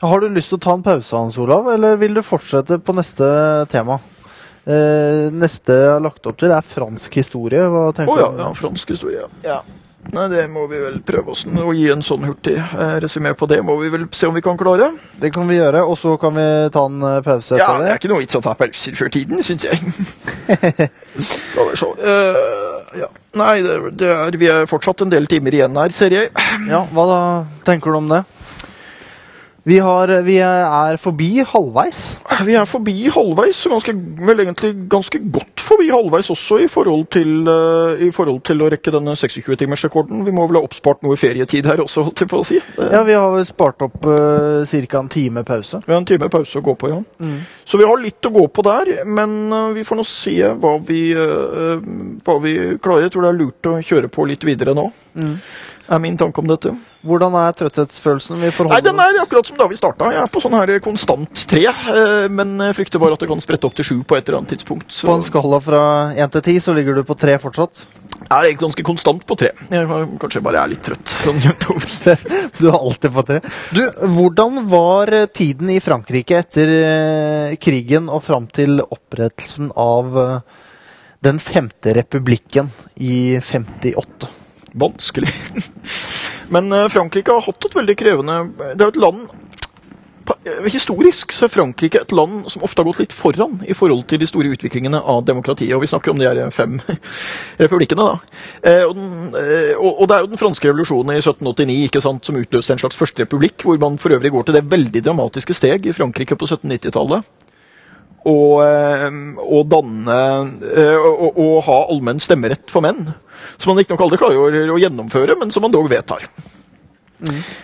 Har du lyst til å ta en pause, Hans Olav, eller vil du fortsette på neste tema? Eh, neste jeg har lagt opp til, er fransk historie. Hva tenker oh, ja, du? ja, fransk historie. Ja. Nei, det må vi vel prøve oss å gi en sånn hurtig eh, resymé på det. Må vi vel se om vi kan klare. Det kan vi gjøre, og så kan vi ta en eh, pause Ja, etter det det. er ikke noe vits å ta pauser før tiden, syns jeg. Skal vi se. Uh, ja. Nei, det, det er, vi er fortsatt en del timer igjen her, ser jeg. Ja, Hva da tenker du om det? Vi, har, vi er forbi halvveis. Vi er forbi halvveis, ganske, vel egentlig ganske godt forbi halvveis også i forhold til, uh, i forhold til å rekke denne 26-timersrekorden. Vi må vel ha oppspart noe ferietid her også, holdt jeg på å si. Det, Ja, Vi har vel spart opp uh, ca. en time pause. Vi har en time pause å gå på, ja. Så vi har litt å gå på der, men uh, vi får nå se hva vi, eh, hva vi klarer. Jeg tror det er lurt å kjøre på litt videre nå, er min tanke om dette. Hvordan er trøtthetsfølelsen? Vi Nei, den er akkurat som da vi starta. Jeg er på sånn her konstant tre, eh, men frykter bare at det kan sprette opp til sju på et eller annet tidspunkt. Så På en skala fra én til ti så ligger du på tre fortsatt. jeg er ganske konstant på tre. Jeg kanskje bare er litt trøtt. Sånn. Du er alltid på tre. Du, Hvordan var tiden i Frankrike etter eh, krigen og fram til opprettelsen av eh, den femte republikken i 58? Vanskelig. Men eh, Frankrike har hatt et veldig krevende Det er jo et land eh, Historisk så er Frankrike et land som ofte har gått litt foran i forhold til de store utviklingene av demokratiet. Og vi snakker om de her fem republikkene, da. Eh, og, den, eh, og det er jo den franske revolusjonen i 1789 ikke sant, som utløste en slags første republikk, hvor man for øvrig går til det veldig dramatiske steg i Frankrike på 1790-tallet. Og, eh, og danne eh, og, og, ha allmenn stemmerett for menn. Som man riktignok aldri klarer å, å gjennomføre, men som man dog vedtar.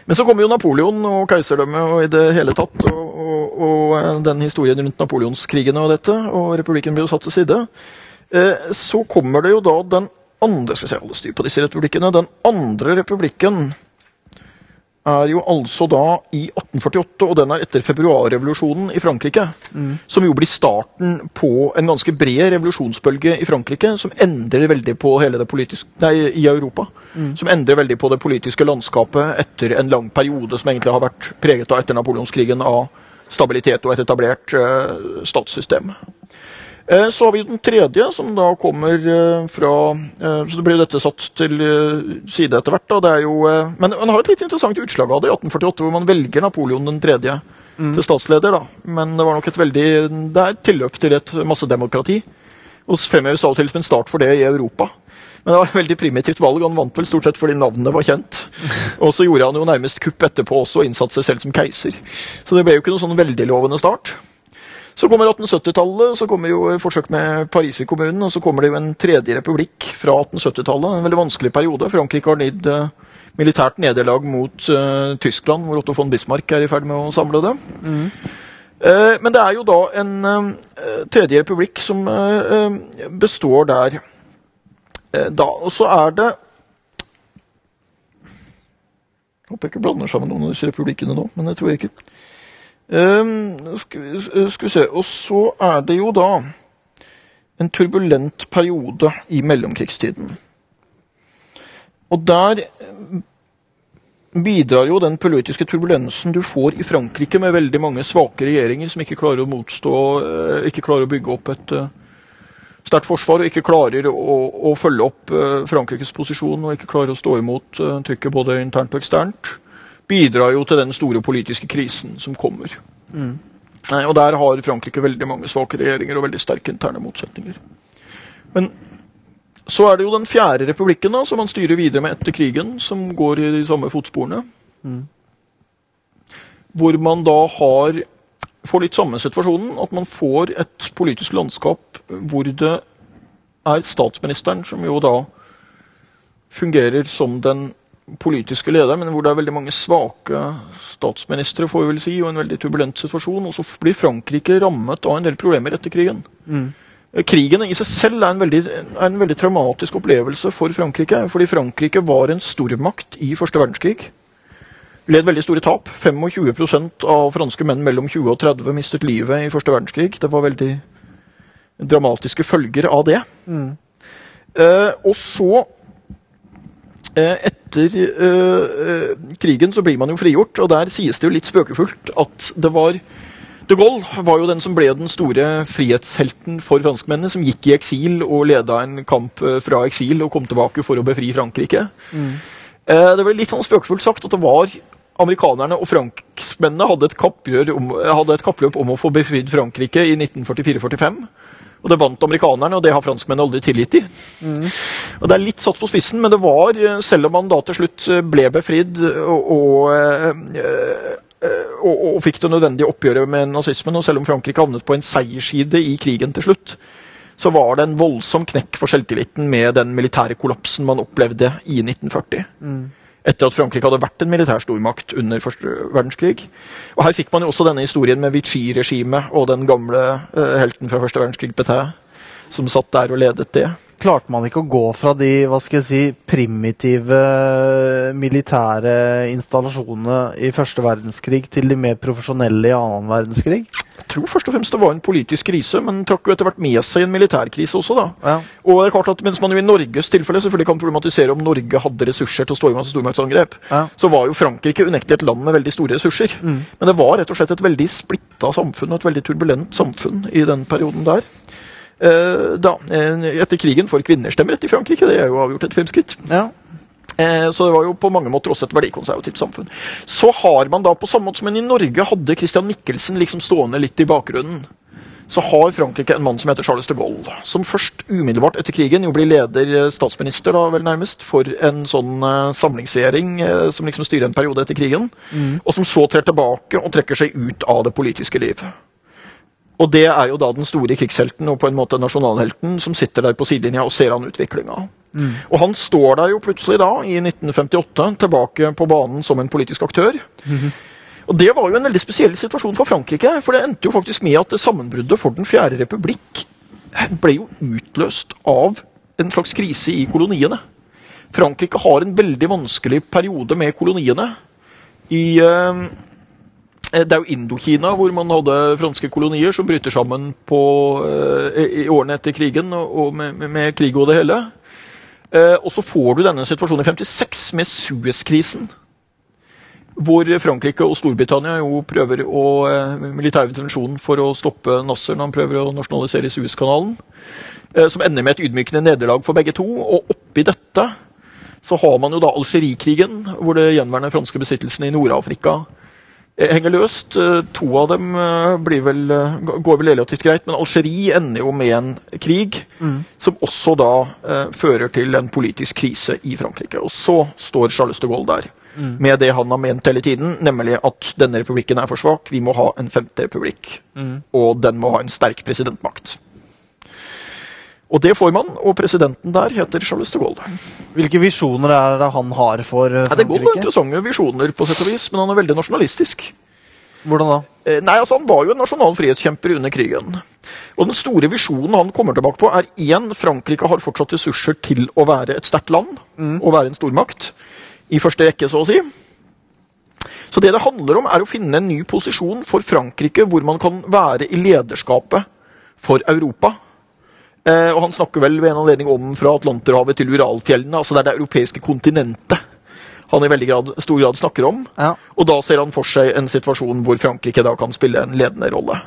Men så kommer jo Napoleon og keiserdømmet og i det hele tatt, og, og, og eh, den historien rundt napoleonskrigene og dette, og republikken blir jo satt til side. Eh, Så kommer det jo da den andre Skal jeg holde styr på disse republikkene. Den andre republikken er jo altså da i 1848, og den er etter februarrevolusjonen i Frankrike. Som jo blir starten på en ganske bred revolusjonsbølge i Frankrike, som endrer veldig på hele det politiske Nei, i Europa. Som endrer veldig på det politiske landskapet etter en lang periode som egentlig har vært preget av etter napoleonskrigen av stabilitet og et etablert uh, statssystem. Eh, Så har vi den tredje, som da kommer eh, fra eh, Så det blir jo dette satt til side etter hvert. da, det er jo, Men man har et litt interessant utslag av det i 1848, hvor man velger Napoleon den tredje til statsleder. da, Men det var nok et veldig Det er et tilløp til et massedemokrati. Og fremheves av og til som en start for det i Europa. Men det var et veldig primitivt valg. Han vant vel stort sett fordi navnet var kjent. Og så gjorde han jo nærmest kupp etterpå også, og innsatte seg selv som keiser. Så det ble jo ikke noen sånn veldig lovende start. Så kommer 1870-tallet, så kommer jo forsøk med Pariserkommunen, og så kommer det jo en tredje republikk fra 1870-tallet. En veldig vanskelig periode. Frankrike har lidd eh, militært nederlag mot uh, Tyskland, hvor Otto von Bismarck er i ferd med å samle det. Eh, men det er jo da en uh, tredje republikk som består der da. Og så er det Håper jeg ikke blander sammen noen av disse republikkene nå, men det tror jeg ikke. Ehm, eh, skal vi se Og så er det jo da en turbulent periode i mellomkrigstiden. Og der eh, bidrar jo den politiske turbulensen du får i Frankrike, med veldig mange svake regjeringer som ikke klarer å motstå, eh, ikke klarer å bygge opp et sterkt forsvar, og ikke klarer å, å følge opp Frankrikes posisjon, og ikke klarer å stå imot trykket både internt og eksternt, bidrar jo til den store politiske krisen som kommer. Nei, og der har Frankrike veldig mange svake regjeringer og veldig sterke interne motsetninger. Men så er det jo den fjerde republikken da, som man styrer videre med etter krigen, som går i de samme fotsporene. Hvor man da har får litt samme situasjonen, at man får et politisk landskap hvor det er statsministeren som jo da fungerer som den politiske ledere, men hvor det er veldig mange svake statsministre, får vi vel si, og en veldig turbulent situasjon. Og så blir Frankrike rammet av en del problemer etter krigen. Krigen i seg selv er en, veldig, er en veldig traumatisk opplevelse for Frankrike. Fordi Frankrike var en stormakt i første verdenskrig. Led veldig store tap. 25% av franske menn mellom 20 og 30 mistet livet i første verdenskrig. Det var veldig dramatiske følger av det. Eh, og så Eh, Etter eh, eh, krigen så blir man jo frigjort, og der sies det jo litt spøkefullt at det var De Gaulle var jo den som ble den store frihetshelten for franskmennene, som gikk i eksil og leda en kamp eh, fra eksil og kom tilbake for å befri Frankrike. Eh, Det ble litt sånn spøkefullt sagt at det var amerikanerne og franskmennene hadde et, om, hadde et kappløp om å få befridd Frankrike i 1944-45. Og det vant amerikanerne, og det har franskmennene aldri tilgitt i. Og Det er litt satt på spissen, men det var, eh, selv om man da til slutt eh, ble befridd og, og, eh, og, og fikk det nødvendige oppgjøret med nazismen, og selv om Frankrike havnet på en seiersside i krigen til slutt, så var det en voldsom knekk for selvtilliten med den militære kollapsen man opplevde i 1940. Etter at Frankrike hadde vært en militær stormakt under første verdenskrig. Og Her fikk man jo også denne historien med Vichy-regimet og den gamle eh, helten fra første verdenskrig, Petain, som satt der og ledet det. Klarte man ikke å gå fra de hva skal jeg si, primitive militære installasjonene i første verdenskrig til de mer profesjonelle i annen verdenskrig? Jeg tror først og fremst det var en politisk krise, men trakk jo etter hvert med seg en militærkrise også. da. Ja. Og det er klart at Mens man jo i Norges tilfelle selvfølgelig kan problematisere om Norge hadde ressurser til å stå imot stormaktsangrep, Ja. så var jo Frankrike unektelig et land med veldig store ressurser. Men det var rett og slett et veldig splitta samfunn, og et veldig turbulent samfunn i den perioden der. Eh, da, etter krigen får kvinner stemmerett i Frankrike, det er jo avgjort et fremskritt. Ja. Eh, Så det var jo på mange måter også et verdikonservativt samfunn. Så har man da, på samme måte som en i Norge hadde Christian Michelsen liksom stående litt i bakgrunnen, så har Frankrike en mann som heter Charles de Gaulle, som først umiddelbart etter krigen jo blir leder, eh, statsminister da vel nærmest, for en sånn uh, samlingsregjering uh, som liksom styrer en periode etter krigen, og som så trer tilbake og trekker seg ut av det politiske liv. Og det er jo da den store krigshelten og på en måte nasjonalhelten som sitter der på sidelinja og ser an utviklinga. Og han står der jo plutselig da, i 1958, tilbake på banen som en politisk aktør. Og det var jo en veldig spesiell situasjon for Frankrike, for det endte jo faktisk med at det sammenbruddet for Den fjerde republikk ble jo utløst av en slags krise i koloniene. Frankrike har en veldig vanskelig periode med koloniene. I eh, det er jo Indokina hvor man hadde franske kolonier som bryter sammen på, eh, i årene etter krigen, og, med, med, krig og det hele. Eh, og så får du denne situasjonen i 56 med Suez-krisen. Hvor Frankrike og Storbritannia jo prøver å militære militær for å stoppe Nasser når han prøver å nasjonalisere Suezkanalen. Eh, som ender med et ydmykende nederlag for begge to. Og oppi dette så har man jo da Algerikrigen, hvor det gjenværende franske besittelsene i Nord-Afrika eh, henger løst. Eh, To av dem eh, blir vel, eh, går vel relativt greit, men Algerie ender jo med en krig som også da eh, fører til en politisk krise i Frankrike. Og så står Charles de Gaulle der med det han har ment hele tiden, nemlig at denne republikken er for svak, vi må ha en femte republikk. Og den må ha en sterk presidentmakt. Og det får man, og presidenten der heter Charles de Gaulle. Hvilke visjoner er det han har for Frankrike? Ja, det går interessante visjoner, på sett og vis, men han er veldig nasjonalistisk. Hvordan da? Eh, Nei, altså Han var jo en nasjonal frihetskjemper under krigen. Og Den store visjonen han kommer tilbake på, er én Frankrike har fortsatt ressurser til å være et sterkt land og være en stormakt. I første rekke, så å si. Så det det handler om, er å finne en ny posisjon for Frankrike, hvor man kan være i lederskapet for Europa. Eh, og Han snakker vel ved en anledning om fra Atlanterhavet til Uralfjellene, altså det er det europeiske kontinentet han i veldig grad, stor grad snakker om. Ja. Og da ser han for seg en situasjon hvor Frankrike da kan spille en ledende rolle.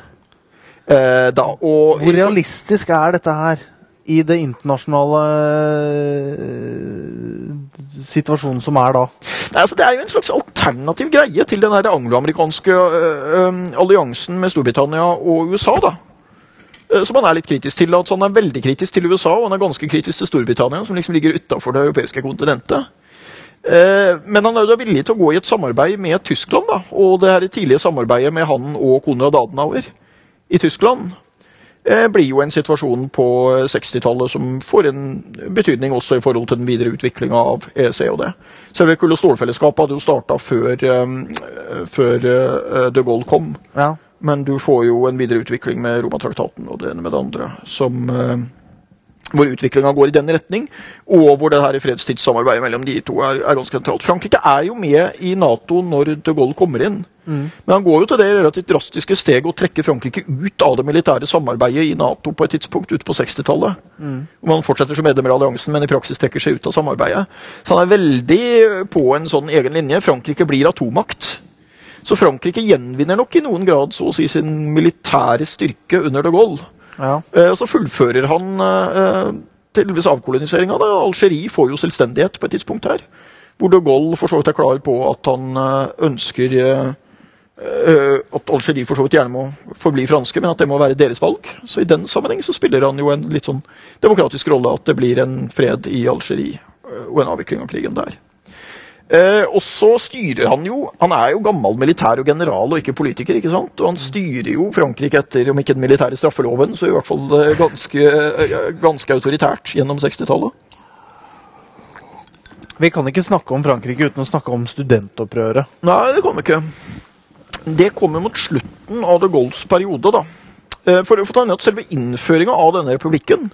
Eh, da, og, Hvor realistisk er dette her i det internasjonale uh, situasjonen som er da? Nei, altså, det er jo en slags alternativ greie til den angloamerikanske uh, um, alliansen med Storbritannia og USA. da. Eh, Som han er litt kritisk til. Altså, han er veldig kritisk til USA, og han er ganske kritisk til Storbritannia, som liksom ligger utafor det europeiske kontinentet. Eh, Men han er jo da villig til å gå i et samarbeid med Tyskland, da. Og det her tidlige samarbeidet med han og Konrad Adenauer i Tyskland eh, blir jo en situasjon på 60-tallet som får en betydning også i forhold til den videre utviklinga av det. Selve kull- og stålfellesskapet hadde jo starta før, før de Gaulle kom. Ja. Men du får jo en videre utvikling med Romatraktaten og det ene med det andre, som, eh, hvor utviklinga går i den retning, og hvor det her fredstidssamarbeidet mellom de to er, er ganske sentralt. Frankrike er jo med i Nato når de Gaulle kommer inn. Men han går jo til det relativt drastiske steg å trekke Frankrike ut av det militære samarbeidet i Nato på et tidspunkt ute på 60-tallet. Mm. Man fortsetter som medlemmer av alliansen, men i praksis trekker seg ut av samarbeidet. Så han er veldig på en sånn egen linje. Frankrike blir atommakt. Så Frankrike gjenvinner nok i noen grad så å si sin militære styrke under de Gaulle. Ja. Eh, og så fullfører han eh, tydeligvis avkoloniseringa. Algerie får jo selvstendighet på et tidspunkt her. Hvor de Gaulle for så vidt er klar på at han eh, ønsker eh, eh, at Algerie for så vidt gjerne må forbli franske, men at det må være deres valg. Så i den sammenheng så spiller han jo en litt sånn demokratisk rolle at det blir en fred i Algerie eh, og en avvikling av krigen der. Eh, og så styrer han jo Han er jo gammel militær og general og ikke politiker. ikke sant? Og han styrer jo Frankrike etter, om ikke den militære straffeloven, så i hvert fall eh, ganske, eh, ganske autoritært gjennom 60-tallet. Vi kan ikke snakke om Frankrike uten å snakke om studentopprøret. Nei, det kommer ikke. Det kommer mot slutten av de Gaulles periode, da. Eh, For, å få ta ned at Selve innføringa av denne republikken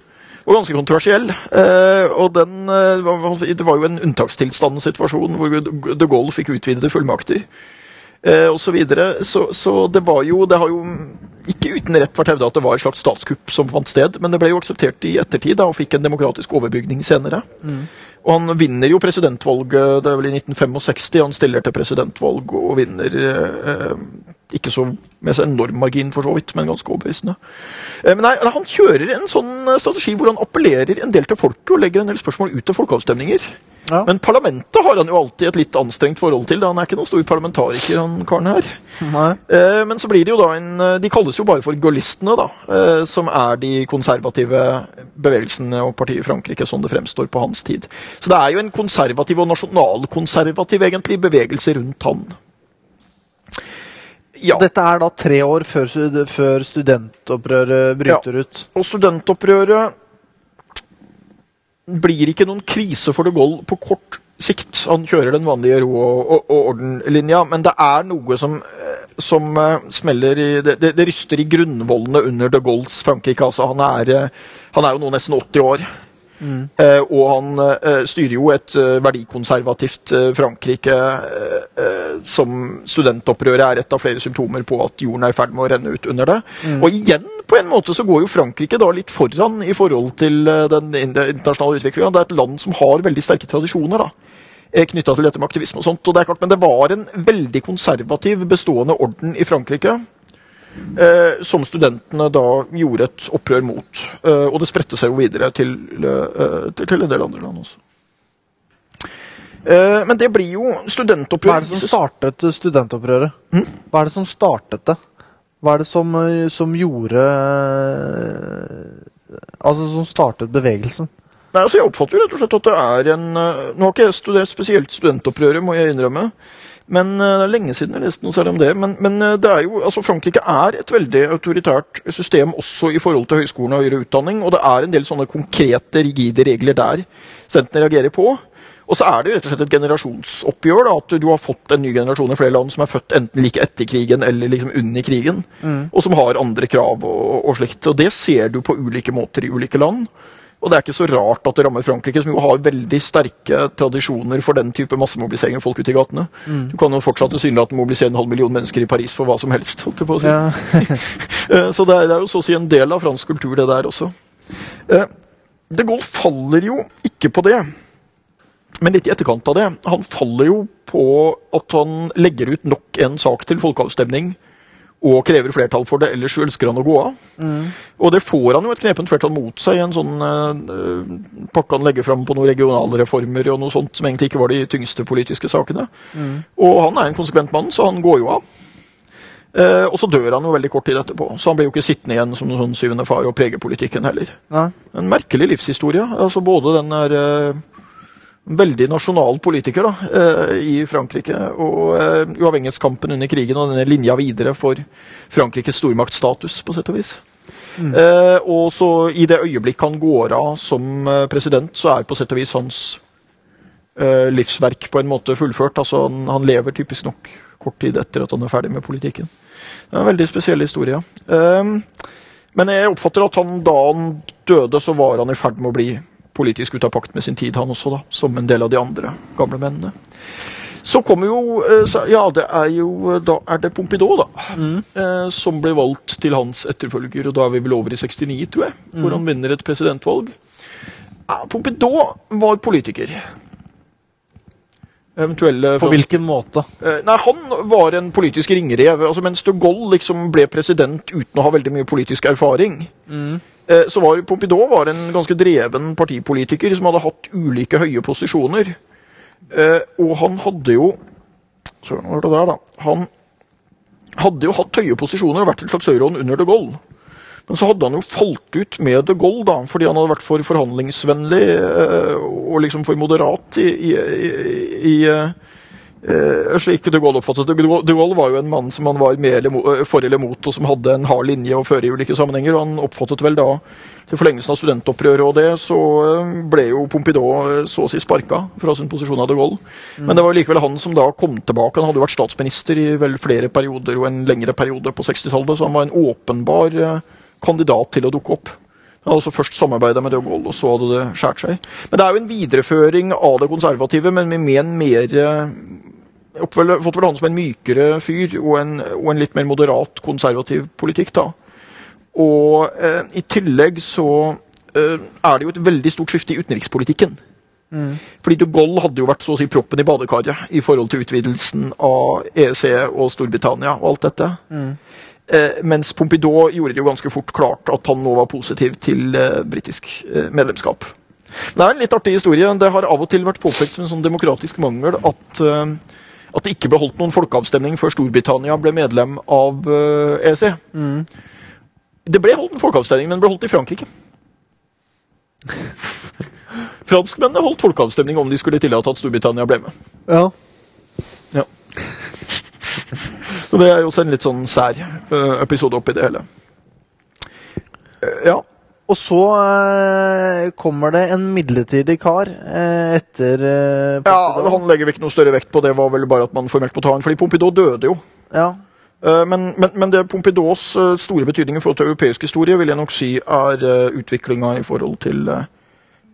var ganske kontroversiell. Eh, og den, eh, Det var jo en unntakstilstandssituasjon hvor de Gaulle fikk utvidede fullmakter. Eh, og så, videre. så, så det var jo Det har jo ikke uten rett vært hevda at det var et slags statskupp som fant sted, men det ble jo akseptert i ettertid da, og fikk en demokratisk overbygning senere. Og han vinner jo presidentvalget det er vel i 1965. Han stiller til presidentvalg og vinner eh, ikke så med så enorm margin, for så vidt, men ganske overbevisende. Eh, men nei, han kjører en sånn eh, strategi hvor han appellerer en del til folket og legger en del spørsmål ut til folkeavstemninger. Ja. Men parlamentet har han jo alltid et litt anstrengt forhold til. Han er ikke noen stor parlamentariker, han karen her. Nei. Eh, Men så blir det jo da en De kalles jo bare for gaullistene, da. Som er de konservative bevegelsene og partiet i Frankrike, sånn det fremstår på hans tid. Så det er jo en konservativ og nasjonalkonservativ egentlig bevegelse rundt han. Ja, Dette er da tre år før, før studentopprøret bryter ut. og studentopprøret blir ikke noen krise for de Gaulle på kort sikt. Han kjører den vanlige ro- og, og, ordenlinja, men det er noe som, eh, som eh, smeller i det, det, det ryster i grunnvollene under de Gaulles Frankrike. Altså, han, er, eh, han er jo nå nesten 80 år. Eh, og han eh, styrer jo et eh, verdikonservativt Frankrike som studentopprøret er et av flere symptomer på at jorden er i ferd med å renne ut under det. Og igjen, på en måte, så går jo Frankrike da litt foran i forhold til den internasjonale utviklinga. Det er et land som har veldig sterke tradisjoner. da knytta til dette med aktivisme og sånt. Og det er klart, Men det var en veldig konservativ bestående orden i Frankrike eh, som studentene da gjorde et opprør mot. Eh, og det spredte seg jo videre til, eh, til, til en del andre land også. Eh, men det blir jo Hva er det som startet studentopprøret? Hva er det som startet det? Hva er det som, eh, som gjorde eh, Altså som startet bevegelsen? Nei, altså Jeg oppfatter jo rett og slett at det er en Nå har ikke jeg studert spesielt studentopprøret, må jeg innrømme. Men eh, Det er lenge siden jeg leste noe særlig om det. Men, men eh, det er jo, altså Frankrike er et veldig autoritært system også i forhold til høyskolen og høyere utdanning. Og det er en del sånne konkrete, rigide regler der studentene reagerer på. Og så er det jo rett og slett et generasjonsoppgjør. da, At du har fått en ny generasjon i flere land som er født enten like etter krigen eller liksom under krigen. Og som har andre krav og, og slikt. Og det ser du på ulike måter i ulike land. Og det er ikke så rart at det rammer Frankrike, som jo har veldig sterke tradisjoner for den type massemobilisering av folk ute i gatene. Du kan jo fortsatt tilsynelatende mobilisere en halv million mennesker i Paris for hva som helst. holdt jeg på å si. Ja. Eh, Så det er, det er jo så å si en del av fransk kultur, det der også. Eh, De Gaulle faller jo ikke på det, men litt i etterkant av det. Han faller jo på at han legger ut nok en sak til folkeavstemning og krever flertall for det, ellers ønsker han å gå av. Og det får han jo et knepent flertall mot seg i en sånn uh, pakke han legger fram på noen regionale reformer og noe sånt som egentlig ikke var de tyngste politiske sakene. Og han er en konsekvent mann, så han går jo av. Uh, og så dør han jo veldig kort tid etterpå, så han blir jo ikke sittende igjen som noen sånn syvende far og prege politikken heller. Ja. En merkelig livshistorie. altså Både den der eh, veldig nasjonal politiker da, eh, i Frankrike, og eh, uavhengighetskampen under krigen og denne linja videre for Frankrikes stormaktstatus, på sett og vis. Eh, og så i det øyeblikk han går av som president, så er på sett og vis hans eh, livsverk på en måte fullført. Altså han, han lever typisk nok kort tid etter at han er ferdig med politikken. Det er en veldig spesiell historie. Ehm, Men jeg oppfatter at han da han døde, så var han i ferd med å bli politisk ute av pakt med sin tid, han også, da. Som en del av de andre gamle mennene. Så kommer jo eh, Ja, det er jo Da er det Pompidou, da. Eh, som ble valgt til hans etterfølger, og da er vi vel over i 69, tror jeg. Hvor han vinner et presidentvalg. Ja, Pompidou var politiker. Eventuelle På hvilken måte? Eh, Nei, Han var en politisk ringrev. altså Mens de Gaulle liksom ble president uten å ha veldig mye politisk erfaring, eh, så var Pompidou var en ganske dreven partipolitiker som hadde hatt ulike høye posisjoner. Eh, Og han hadde jo Søren, hva var det der, da? Han hadde jo hatt høye posisjoner og vært en slags høyrehånd under de Gaulle. Men så hadde han jo falt ut med de Gaulle, da, fordi han hadde vært for forhandlingsvennlig eh, og liksom for moderat i, i, i, i eh, eh, slik de Gaulle oppfattet. De Gaulle- var jo en mann som han var med eh, for eller mot, og som hadde en hard linje å føre i ulike sammenhenger. og Han oppfattet vel da, til forlengelsen av studentopprøret og det, så eh, ble jo Pompidou eh, så å si sparka fra sin posisjon av de Gaulle. Men det var likevel han som da kom tilbake. Han hadde jo vært statsminister i vel flere perioder og en lengre periode på 60-tallet, så han var en åpenbar eh, kandidat til å dukke opp. Altså først samarbeida med de Gaulle, og så hadde det skåret seg. Men det er jo en videreføring av det konservative, men med, en mer eh, fått vel han som en mykere fyr og en, og en litt mer moderat konservativ politikk. da. Og eh, i tillegg så eh, er det jo et veldig stort skifte i utenrikspolitikken. Fordi de Gaulle hadde jo vært så å si proppen i badekaret i forhold til utvidelsen av EEC og Storbritannia og alt dette. Eh, mens Pompidou gjorde det jo ganske fort klart at han nå var positiv til eh, britisk eh, medlemskap. Det er en litt artig historie. Det har av og til vært påpekt som en sånn demokratisk mangel at, eh, at det ikke ble holdt noen folkeavstemning før Storbritannia ble medlem av eh, EEC. Det ble holdt en folkeavstemning, men den ble holdt i Frankrike. Franskmennene holdt folkeavstemning om de skulle tillate at Storbritannia ble med. Ja. Så det er også en litt sånn sær eh, episode oppi det hele. Eh, ja. Og så eh, kommer det en midlertidig kar eh, etter eh, ja, Han legger vi ikke noe større vekt på det, var vel bare at man formelt må ta han, fordi Pompidou døde jo. Ja. Eh, Men, men, men det Pompidous store betydning i forhold til europeisk historie vil jeg nok si er uh, utviklinga i forhold til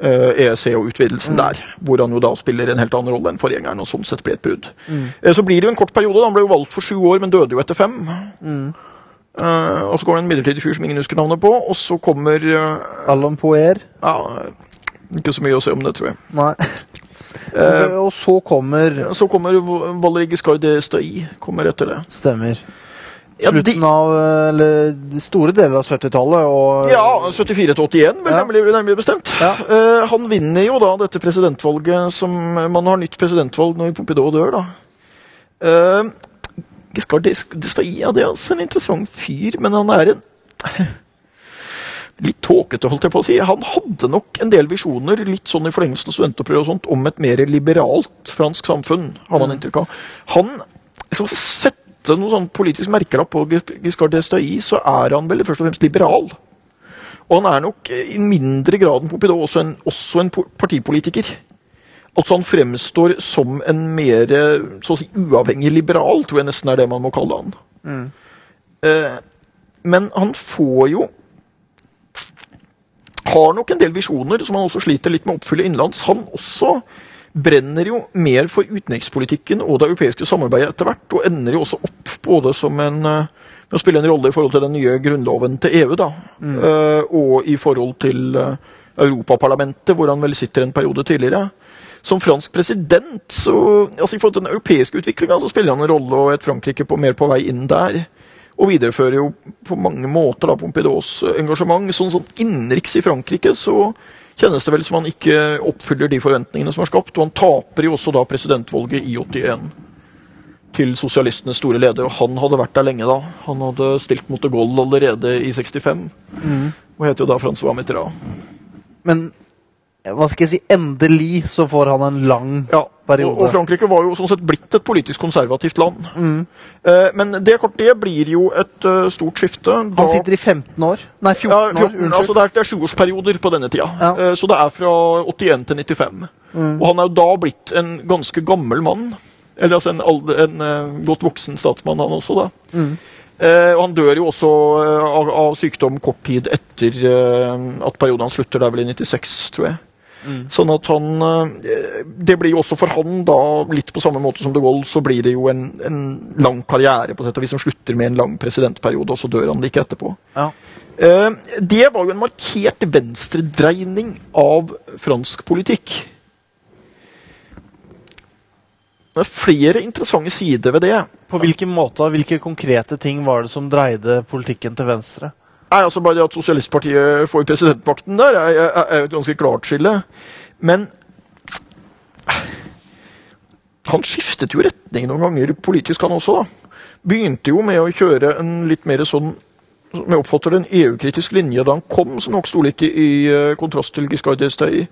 EEC og utvidelsen der, hvor han jo da spiller en helt annen rolle enn forgjengeren, og sånn sett blir et brudd. Mm. Så blir det jo en kort periode. da. Han ble jo valgt for sju år, men døde jo etter fem. Eh, og så går det en midlertidig fyr som ingen husker navnet på, og så kommer uh, Alan Poer. Ja, ikke så mye å se om det, tror jeg. Nei. uh, og så kommer Så kommer Valerij Giscard d'Estaing kommer etter det. Stemmer. Ja, de- Slutten av eh, Eller store deler av 70-tallet og Ja, 74 til 81, vel, Ja. nemlig, nærmere bestemt. Ja. Uh, han vinner jo da dette presidentvalget som Man har nytt presidentvalg når Pompidou dør, da. Uh, Giscard d'Estaing ja, det er altså en interessant fyr, men han er en Litt tåkete, holdt jeg på å si. Han hadde nok en del visjoner litt sånn i forlengelsen av studentopprøret og sånt, om et mer liberalt fransk samfunn, har man inntrykk av. Han så vi sette noe sånn politisk merkelapp på Giscard Destailly så er han vel først og fremst liberal. Og han er nok eh, i mindre grad enn Pompidou også en, også en partipolitiker. Altså Han fremstår som en mer eh, så å si, uavhengig liberal, tror jeg nesten er det man må kalle han. Eh, men han får jo Har nok en del visjoner som han også sliter litt med å oppfylle innenlands. Han også brenner jo mer for utenrikspolitikken og det europeiske samarbeidet etter hvert, og ender jo også opp både som en eh, med å spille en rolle i forhold til den nye grunnloven til EU, da, eh, og i forhold til eh, Europaparlamentet, hvor han vel sitter en periode tidligere. Som fransk president, så altså I forhold til den europeiske utviklinga, så spiller han en rolle, og et Frankrike på, mer på vei inn der. Og viderefører jo på mange måter da Pompidous engasjement. Sånn, sånn innenriks i Frankrike så kjennes det vel som han ikke oppfyller de forventningene som er skapt. Og han taper jo også da presidentvalget i 81 til sosialistenes store leder. Og han hadde vært der lenge da. Han hadde stilt mot de Gaulle allerede i 65. Og het jo da Francois Mitterrand. Men hva skal jeg si, endelig så får han en lang Ja, periode. og Frankrike var jo sånn sett blitt et politisk konservativt land. Eh, men det kort det blir jo et uh, stort skifte. Han sitter i 15 år. Nei, 14 ja, 14, Unnskyld. altså det er, det er sjuårsperioder på denne tida. Ja. Eh, så det er fra 81 til 95. Og han er jo da blitt en ganske gammel mann. Eller altså en, alder, en uh, godt voksen statsmann, han også, da. Eh, og han dør jo også eh, av, av sykdom kort tid etter at perioden han slutter. Det er vel i 96, tror jeg. Sånn at han eh, Det blir jo også for han, da, litt på samme måte som de Gaulle, så blir det jo en, en lang karriere på sett og vis som slutter med en lang presidentperiode, og så dør han like etterpå. Ja. Eh, Det var jo en markert venstredreining av fransk politikk. Det er flere interessante sider ved det. På hvilken måte, hvilke konkrete ting var det som dreide politikken til venstre? Nei, altså Bare det at Sosialistpartiet får presidentmakten der, er, er, er jo et ganske klart skille. Men han skiftet jo retning noen ganger politisk, han også. da. Begynte jo med å kjøre en litt mer sånn som jeg oppfatter det, en EU-kritisk linje da han kom, som nok sto litt i, i eh, kontrast til Giscard d'Estaing.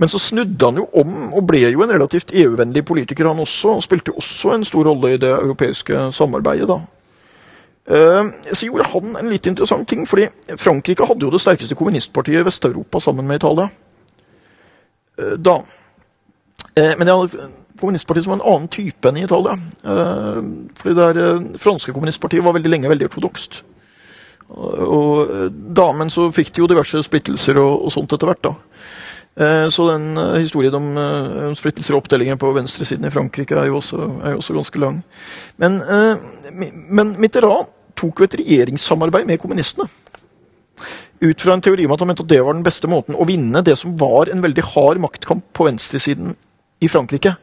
Men så snudde han jo om, og ble jo en relativt EU-vennlig politiker, han også. Og spilte også en stor rolle i det europeiske samarbeidet, da. Eh, Så gjorde han en litt interessant ting, fordi Frankrike hadde jo det sterkeste kommunistpartiet i Vest-Europa sammen med Italia. Eh, Da. Eh, Men det hadde kommunistpartiet som var en annen type enn i Italia. Fordi det der, franske kommunistpartiet var veldig lenge veldig ortodokst. Og, da, men så fikk de jo diverse splittelser og, og sånt etter hvert, da. Så den historien om splittelser og oppdelinger på venstresiden i Frankrike er jo også, er jo også ganske lang. Men, men Mitterrand tok jo et regjeringssamarbeid med kommunistene. Ut fra en teori om at han mente at det var den beste måten å vinne det som var en veldig hard maktkamp på venstresiden i Frankrike.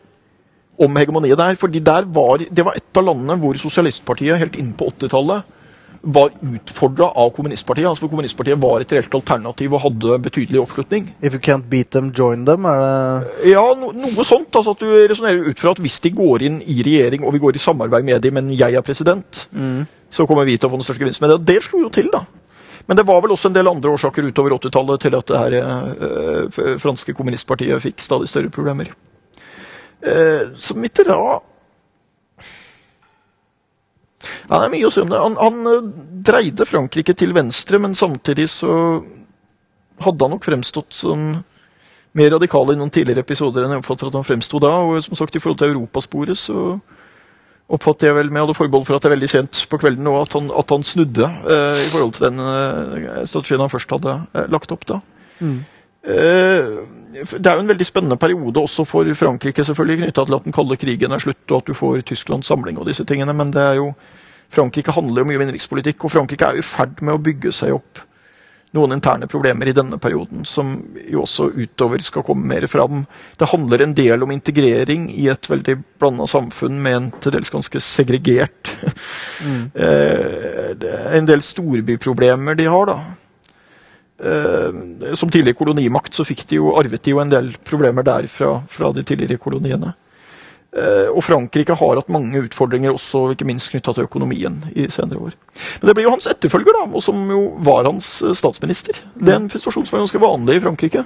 Om hegemoniet der. fordi der var, Det var et av landene hvor sosialistpartiet helt inn på 80-tallet var utfordra av kommunistpartiet. altså for Kommunistpartiet var et reelt alternativ og hadde betydelig oppslutning. If you can't beat them, join them? Er det Ja, no, noe sånt. altså at Du resonnerer ut fra at hvis de går inn i regjering og vi går i samarbeid med dem, men jeg er president, så kommer vi til å få den største gevinsten. Men det, det slo jo til, da. Men det var vel også en del andre årsaker utover 80-tallet til at det her øh, franske kommunistpartiet fikk stadig større problemer. Uh, så Mitterrand ja, Det er mye å si om det. Han, han eh, dreide Frankrike til venstre, men samtidig så hadde han nok fremstått som mer radikal i noen tidligere episoder enn jeg oppfatter at han fremsto da. Og som sagt, i forhold til europasporet så oppfatter jeg vel med alle forbehold for at det er veldig sent på kvelden nå at han, at han snudde eh, i forhold til den eh, strategien han først hadde eh, lagt opp da. Mm. det er jo en veldig spennende periode også for Frankrike, selvfølgelig, knytta til at den kalde krigen er slutt, og at du får Tysklands samling og disse tingene. Men det er jo Frankrike handler jo mye om innenrikspolitikk, og Frankrike er i ferd med å bygge seg opp noen interne problemer i denne perioden, som jo også utover skal komme mer fram. Det handler en del om integrering i et veldig blanda samfunn med en til dels ganske segregert eh, er En del storbyproblemer de har, da. Eh, som tidligere kolonimakt så fikk de jo, arvet de jo en del problemer der fra, fra de tidligere koloniene. Eh, og Frankrike har hatt mange utfordringer, også ikke minst knytta til økonomien i senere år. Men det blir jo hans etterfølger, da, og som jo var hans eh, statsminister. Det er en situasjon som er ganske vanlig i Frankrike.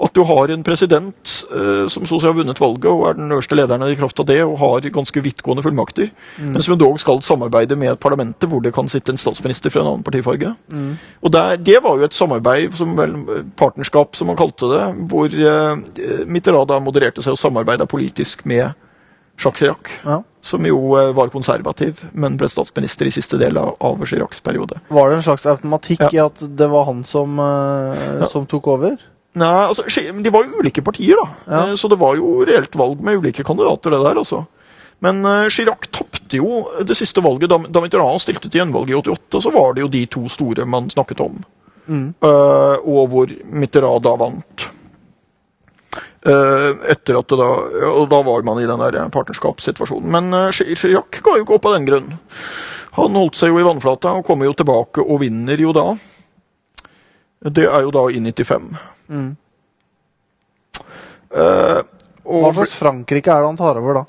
At du har en president eh, som så å si har vunnet valget og er den øverste lederen i kraft av det, og har ganske vidtgående fullmakter, men som dog skal samarbeide med parlamentet hvor det kan sitte en statsminister fra en annen partifarge. Og der, Det var jo et samarbeid, som vel, partnerskap som man kalte det, hvor eh, Mitterrand da modererte seg og samarbeida politisk med Jacques Chirac, Ja. som jo eh, var konservativ, men ble statsminister i siste del av, av Chiracs periode. Var det en slags automatikk Ja. i at det var han som, uh, som tok over? Nei, altså, De var jo ulike partier, da. Eh, Så det var jo reelt valg med ulike kandidater, det der, altså. Men uh, Chirac tapte jo det siste valget. Da, da Mitterrand stilte til gjenvalg i 88, så var det jo de to store man snakket om. Mm. Uh, og hvor Mitterrand da vant. Eh, etter at det da Og da var man i den der partnerskapssituasjonen. Men uh, Chirac ga jo ikke opp av den grunn. Han holdt seg jo i vannflata og kommer jo tilbake og vinner jo da. Det er jo da i 95. Mm. Eh, Hva slags Frankrike er det han tar over da?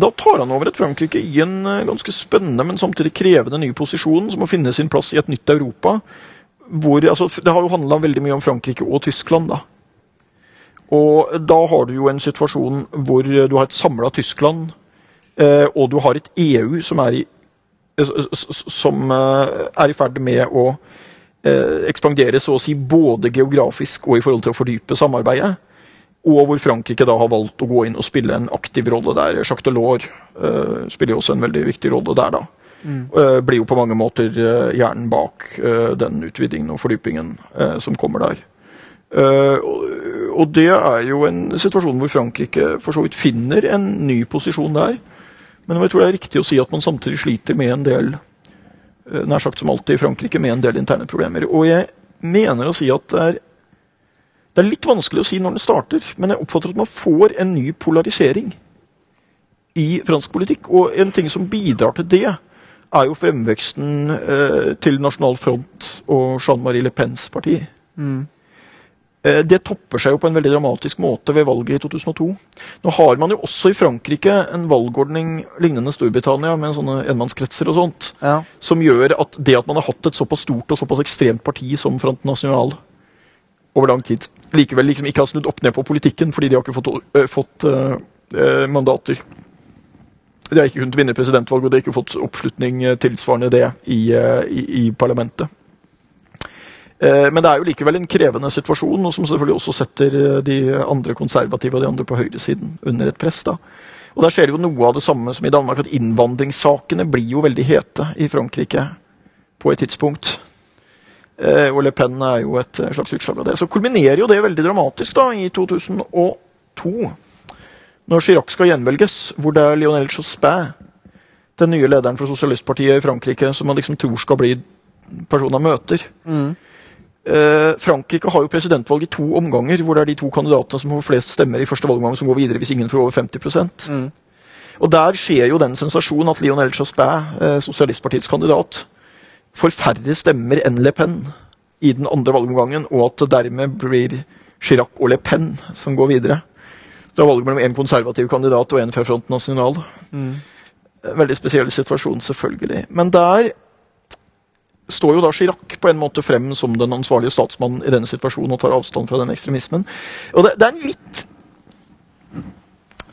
da tar han over et Frankrike i en eh, ganske spennende, men samtidig krevende ny posisjon, som å finne sin plass i et nytt Europa. Hvor, altså, det har jo handla veldig mye om Frankrike og Tyskland, da. Og da har du jo en situasjon hvor du har et samla Tyskland, eh, og du har et EU som er i, som eh, er i ferd med å eh, ekspandere, så å si, både geografisk og i forhold til å fordype samarbeidet. Og hvor Frankrike da har valgt å gå inn og spille en aktiv rolle der. Jacques Delors eh, spiller jo også en veldig viktig rolle der, da. Eh, blir jo på mange måter eh, hjernen bak den utvidingen og fordypingen som kommer der. Og, det er jo en situasjon hvor Frankrike for så vidt finner en ny posisjon der. Men jeg tror det er riktig å si at man samtidig sliter med en del eh, nær sagt som alltid i Frankrike, med en del interne problemer. Og jeg mener å si at det er, det er litt vanskelig å si når den starter, men jeg oppfatter at man får en ny polarisering i fransk politikk. Og en ting som bidrar til det, er jo fremveksten eh, til Nasjonal Front og Jean-Marie Le Pens parti. Eh, Det topper seg jo på en veldig dramatisk måte ved valget i 2002. Nå har man jo også i Frankrike en valgordning lignende Storbritannia, med sånne enmannskretser og sånt, Ja. som gjør at det at man har hatt et såpass stort og såpass ekstremt parti som Front National over lang tid, likevel liksom ikke har snudd opp ned på politikken fordi de har ikke fått, øh, fått øh, øh, mandater. De har ikke kunnet vinne presidentvalg, og de har ikke fått oppslutning tilsvarende det i, i, i parlamentet. Eh, Men det er jo likevel en krevende situasjon, og som selvfølgelig også setter eh, de andre konservative og de andre på høyresiden under et press. da. Og Der skjer jo noe av det samme som i Danmark, at innvandringssakene blir jo veldig hete i Frankrike på et tidspunkt. Eh, Og Le Pen er jo et slags utslag av det. Så kulminerer jo det veldig dramatisk da i 2002, når Chirac skal gjenvelges, hvor det er Lionel Jospin, den nye lederen for sosialistpartiet i Frankrike, som man liksom tror skal bli personen han møter. Eh, Frankrike har jo presidentvalg i to omganger, hvor det er de to kandidatene som får flest stemmer i første valgomgang, som går videre hvis ingen får over 50% Og der skjer jo den sensasjonen at Lionel Jospin, eh, sosialistpartiets kandidat, får færre stemmer enn Le Pen i den andre valgomgangen, og at det dermed blir Chirac og Le Pen som går videre. Det er valget mellom en konservativ kandidat og en fra Front National. Veldig spesiell situasjon, selvfølgelig. Men der står jo da Chirac på en måte frem som den ansvarlige statsmannen i denne situasjonen og tar avstand fra den ekstremismen. Og det, det er en litt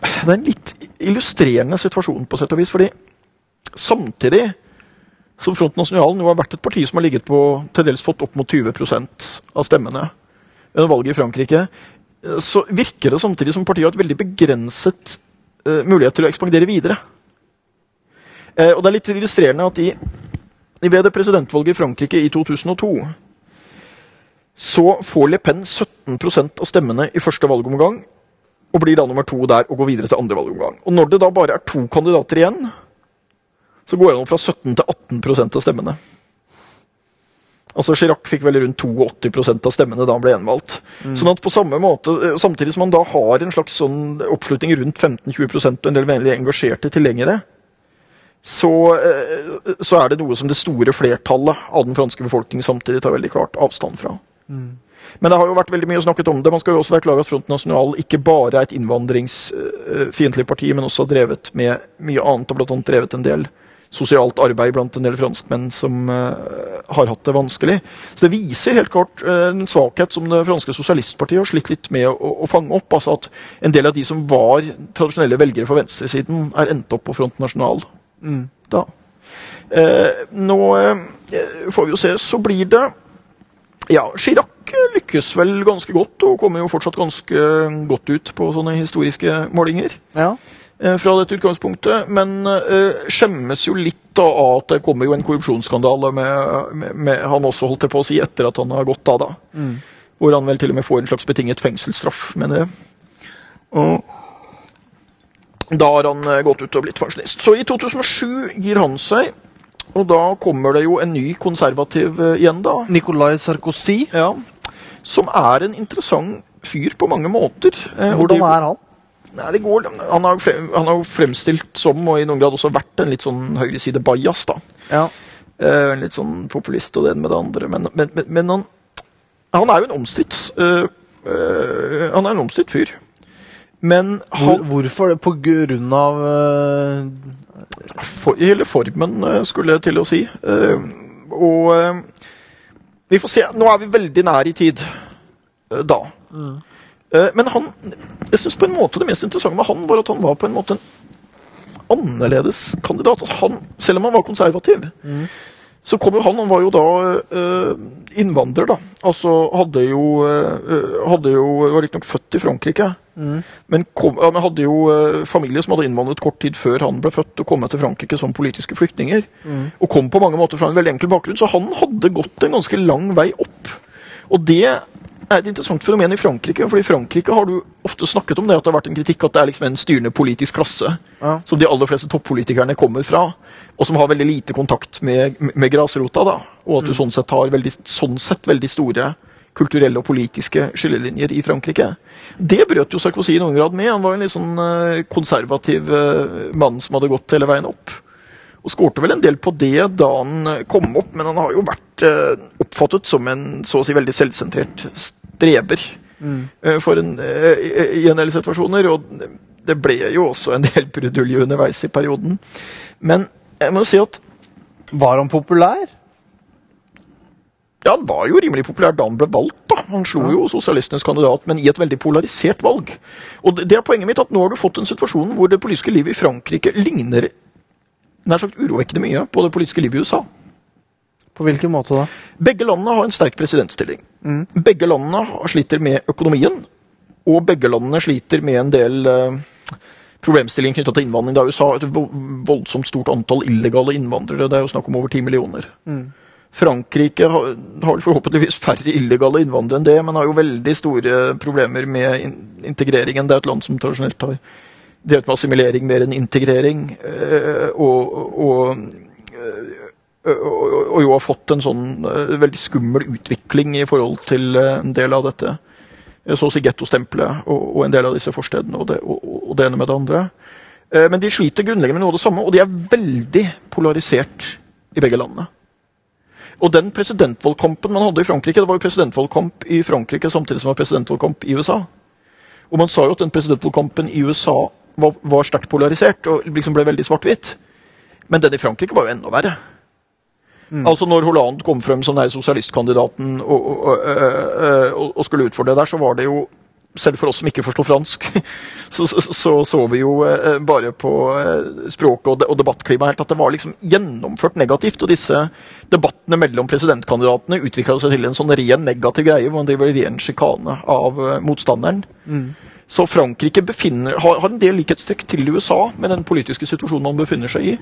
Det er en litt illustrerende situasjon, på sett og vis, fordi samtidig som Front National jo har vært et parti som har ligget på til dels fått opp mot 20% av stemmene under valget i Frankrike, så virker det samtidig som partiet har et veldig begrenset uh, mulighet til å ekspandere videre. Uh, og det er litt illustrerende at i ved det presidentvalget i Frankrike i 2002 så får Le Pen 17% av stemmene i første valgomgang, og blir da nummer to der og går videre til andre valgomgang. Og når det da bare er to kandidater igjen, så går han opp fra 17 til 18% av stemmene. Altså Chirac fikk vel rundt 82% av stemmene da han ble gjenvalgt. Sånn at på samme måte, eh, Samtidig som han da har en slags sånn oppslutning rundt 15-20% og en del veldig engasjerte tilhengere, så, eh, så er det noe som det store flertallet av den franske befolkningen samtidig tar veldig klart avstand fra. Men det har jo vært veldig mye snakket om det. Man skal jo også være klar over at Front National ikke bare er et innvandringsfiendtlig parti, men også har drevet med mye annet, og bl.a. drevet en del sosialt arbeid blant en del franskmenn som eh, har hatt det vanskelig. Så det viser helt klart eh, en svakhet som det franske sosialistpartiet har slitt litt med å, å fange opp. Altså at en del av de som var tradisjonelle velgere for venstresiden, er endt opp på Front National da. Eh, nå eh, får vi jo se, så blir det Ja, Chirac lykkes vel ganske godt, og kommer jo fortsatt ganske godt ut på sånne historiske målinger Ja. eh, fra dette utgangspunktet. Men eh, skjemmes jo litt av at det kommer jo en korrupsjonsskandale med, med, med han også, holdt jeg på å si, etter at han har gått av, da. Hvor han vel til og med får en slags betinget fengselsstraff, mener jeg. Og da har han eh, gått ut og blitt pensjonist. Så i 2007 gir han seg, og da kommer det jo en ny konservativ eh, igjen, da. Nicolai Sarkozy. Ja, som er en interessant fyr på mange måter. Eh, Hvordan er han? Nei, det går, han har, frem, han har jo fremstilt som, og i noen grad også vært, en litt sånn høyreside-bajas, da. Ja. En litt sånn populist og det ene med det andre. Men, men, men, men han, han er jo en omstridt uh, uh, Han er en omstridt fyr. Men han, hvorfor det? På grunn av uh, for, hele formen, eh, skulle jeg til å si. Uh, og uh, vi får se. Nå er vi veldig nær i tid da. Eh, men han Jeg syns på en måte det mest interessante med han var at han var på en måte en annerledes kandidat. Altså han, selv om han var konservativ, Så kom jo han, han var jo da øh, innvandrer, da. Altså hadde jo, øh, hadde jo Var riktignok født i Frankrike. Men, kom, ja, men hadde jo øh, familie som hadde innvandret kort tid før han ble født, og kom til Frankrike som politiske flyktninger. Og kom på mange måter fra en veldig enkel bakgrunn, så han hadde gått en ganske lang vei opp. Og det er et interessant fenomen i Frankrike. for i Frankrike har du ofte snakket om det at det har vært en kritikk at det er liksom en styrende politisk klasse Ja. som de aller fleste toppolitikerne kommer fra, og som har veldig lite kontakt med, med grasrota. da, Og at du sånn sett har veldig, sånn sett veldig store kulturelle og politiske skillelinjer i Frankrike. Det brøt jo Sarkozy i noen grad med. Han var en litt sånn eh, konservativ eh, mann som hadde gått hele veien opp. Og skårte vel en del på det da han kom opp, men han har jo vært eh, oppfattet som en så å si veldig selvsentrert streber eh, for en, eh, i- en del situasjoner. Og det ble jo også en del brudulje underveis i perioden. Men jeg må si at Var han populær? ja, han var jo rimelig populær da han ble valgt. da. Han slo jo sosialistenes kandidat, men i et veldig polarisert valg. Og det det er poenget mitt, at nå har du fått en situasjon hvor det politiske livet i Frankrike ligner nær sagt urovekkende mye på det politiske livet i USA. På hvilken måte da? Begge landene har en sterk presidentstilling. Begge landene sliter med økonomien, og begge landene sliter med en del eh, problemstillinger knytta til innvandring. Det er USA et voldsomt stort antall illegale innvandrere. Det er jo snakk om over ti millioner. Frankrike har, har forhåpentligvis færre illegale innvandrere enn det, men har jo veldig store problemer med in integreringen. Det er et land som tradisjonelt har drevet med assimilering mer enn integrering. eh, og, og, eh, og, og jo har fått en sånn eh, veldig skummel utvikling i forhold til eh, en del av dette. Så å si gettostempelet og, og en del av disse forstedene og det, og, og det ene med det andre. Men de sliter grunnleggende med noe av det samme, og de er veldig polarisert i begge landene. Og den presidentvalgkampen man hadde i Frankrike, det var jo presidentvalgkamp i Frankrike samtidig som det var presidentvalgkamp i USA. Og man sa jo at den presidentvalgkampen i USA var, var sterkt polarisert og liksom ble veldig svart-hvitt. Men den i Frankrike var jo enda verre. Altså Når Hollande kom frem som den sosialistkandidaten og, og, og, øh, og, og skulle utfordre der, så var det jo selv for oss som ikke forstår fransk, så så, så, så vi jo eh, bare på eh, språket og, de, og debattklimaet helt at det var liksom gjennomført negativt. Og disse debattene mellom presidentkandidatene utvikla seg til en sånn ren negativ greie, hvor man driver ren sjikane av eh, motstanderen. Så Frankrike befinner, har, har en del likhetstrekk til USA med den politiske situasjonen man befinner seg i.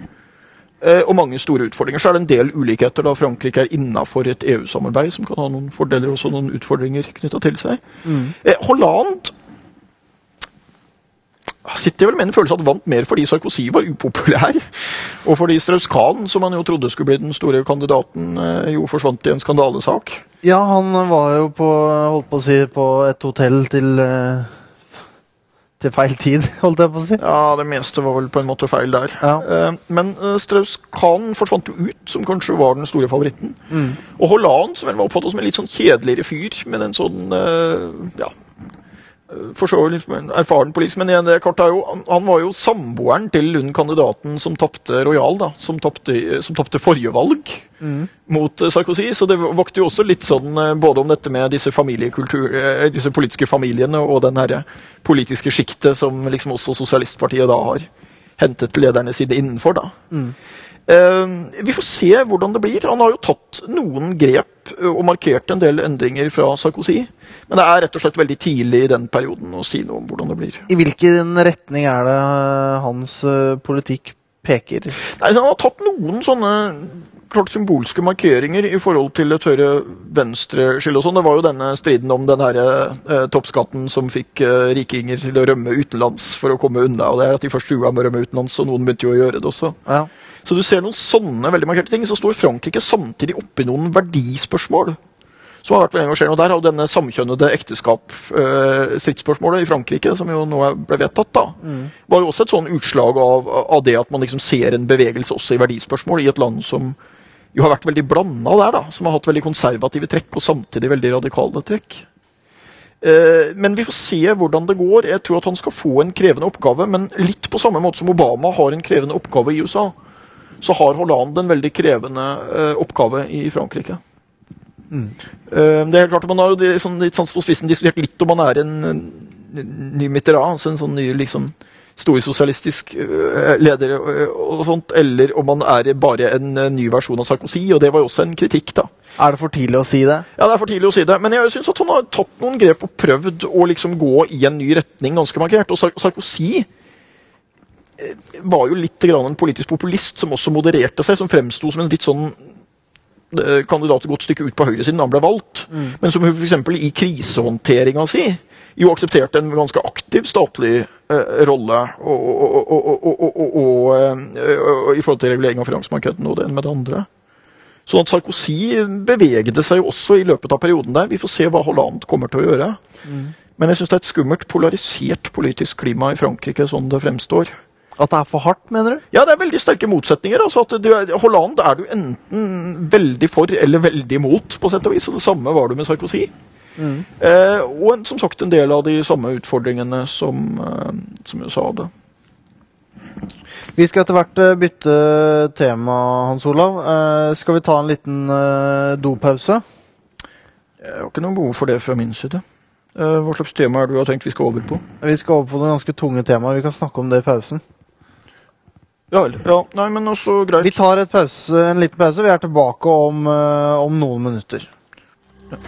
Eh, og mange store utfordringer. Så er det en del ulikheter da Frankrike er innafor et EU-samarbeid, som kan ha noen fordeler og også noen utfordringer knytta til seg. Eh, Holland sitter vel med en følelse at vant mer fordi Sarkozy var upopulær. Og fordi Strauss-Kahn, som han jo trodde skulle bli den store kandidaten, eh, jo forsvant i en skandalesak. Ja, han var jo på Holdt på å si på et hotell til eh, Til feil tid, holdt jeg på å si. Ja, det meste var vel på en måte feil der. Ja. Eh, Men eh, Strauss-Kahn forsvant jo ut, som kanskje var den store favoritten. Og Hollande, som vel var oppfattet som en litt sånn kjedeligere fyr, med en sånn eh, ja, for så vidt erfaren politisk, men igjen, det er er jo, han- var jo samboeren til hun kandidaten som tapte Royal, da, som tapte forrige valg mot eh, Sarkozy. Så det vokte jo også litt sånn eh, både om dette med disse eh, disse politiske familiene og den herre politiske sjiktet som liksom også Sosialistpartiet da har hentet lederne sine innenfor, da. Eh, vi får se hvordan det blir. Han har jo tatt noen grep og markert en del endringer fra Sarkozy. Men det er rett og slett veldig tidlig i den perioden å si noe om hvordan det blir. I hvilken retning er det hans politikk peker? Nei, Han har tatt noen sånne klart symbolske markeringer i forhold til et høyre venstreskille og sånn. Det var jo denne striden om den her, eh, toppskatten som fikk eh, rikinger til å rømme utenlands for å komme unna. og det er at De først trua med å rømme utenlands, og noen begynte jo å gjøre det også. Ja. Så du ser noen sånne veldig markerte ting. Så står Frankrike samtidig oppi noen verdispørsmål som har vært veldig engasjerende. Og der har jo denne samkjønnede ekteskap-stridsspørsmålet i Frankrike, som jo nå ble vedtatt, da, var jo også et sånn utslag av, av det at man liksom ser en bevegelse også i verdispørsmål i et land som jo har vært veldig blanda der, da. Som har hatt veldig konservative trekk, og samtidig veldig radikale trekk. Eh, Men vi får se hvordan det går. Jeg tror at han skal få en krevende oppgave, men litt på samme måte som Obama har en krevende oppgave i USA, så har Hollande en veldig krevende eh, oppgave i Frankrike. Eh, det er helt klart at Man har jo sånn, litt sånn på spissen diskutert litt om han er en, en ny Mitterrand, altså en sånn ny liksom storsosialistisk øh, leder og sånt, eller om han er bare en ny versjon av Sarkozy, og det var jo også en kritikk, da. Er det for tidlig å si det? Ja, det er for tidlig å si det, men jeg syns at han har tatt noen grep og prøvd å liksom gå i en ny retning ganske markert. Og Sarkozy eh, var jo litt grann en politisk populist som også modererte seg, som fremsto som en litt sånn eh, kandidat et godt stykke ut på høyresiden da han ble valgt, men som f.eks. i krisehåndteringa si jo aksepterte en ganske aktiv statlig eh, rolle og, eh, i forhold til regulering av finansmarkedene og det ene med det andre. Sånn at Sarkozy bevegde seg jo også i løpet av perioden der. Vi får se hva Hollande kommer til å gjøre. Men jeg syns det er et skummelt polarisert politisk klima i Frankrike, sånn det fremstår. At det er for hardt, mener du? Ja, det er veldig sterke motsetninger. altså at du er, Hollande er du enten veldig for eller veldig imot, på sett og vis. Og det samme var du med Sarkozy. Eh, og en, som sagt en del av de samme utfordringene som, eh, som USA hadde. Vi skal etter hvert eh, bytte tema, Hans Olav. Eh, skal vi ta en liten eh, dopause? Jeg har ikke noe behov for det fra min side. Eh, hva slags tema er det du har tenkt vi skal over på? Vi skal over på noen ganske tunge temaer. Vi kan snakke om det i pausen. Ja vel. Ja, nei, men også greit. Vi tar et pause, en liten pause. Vi er tilbake om, eh, om noen minutter. Ja.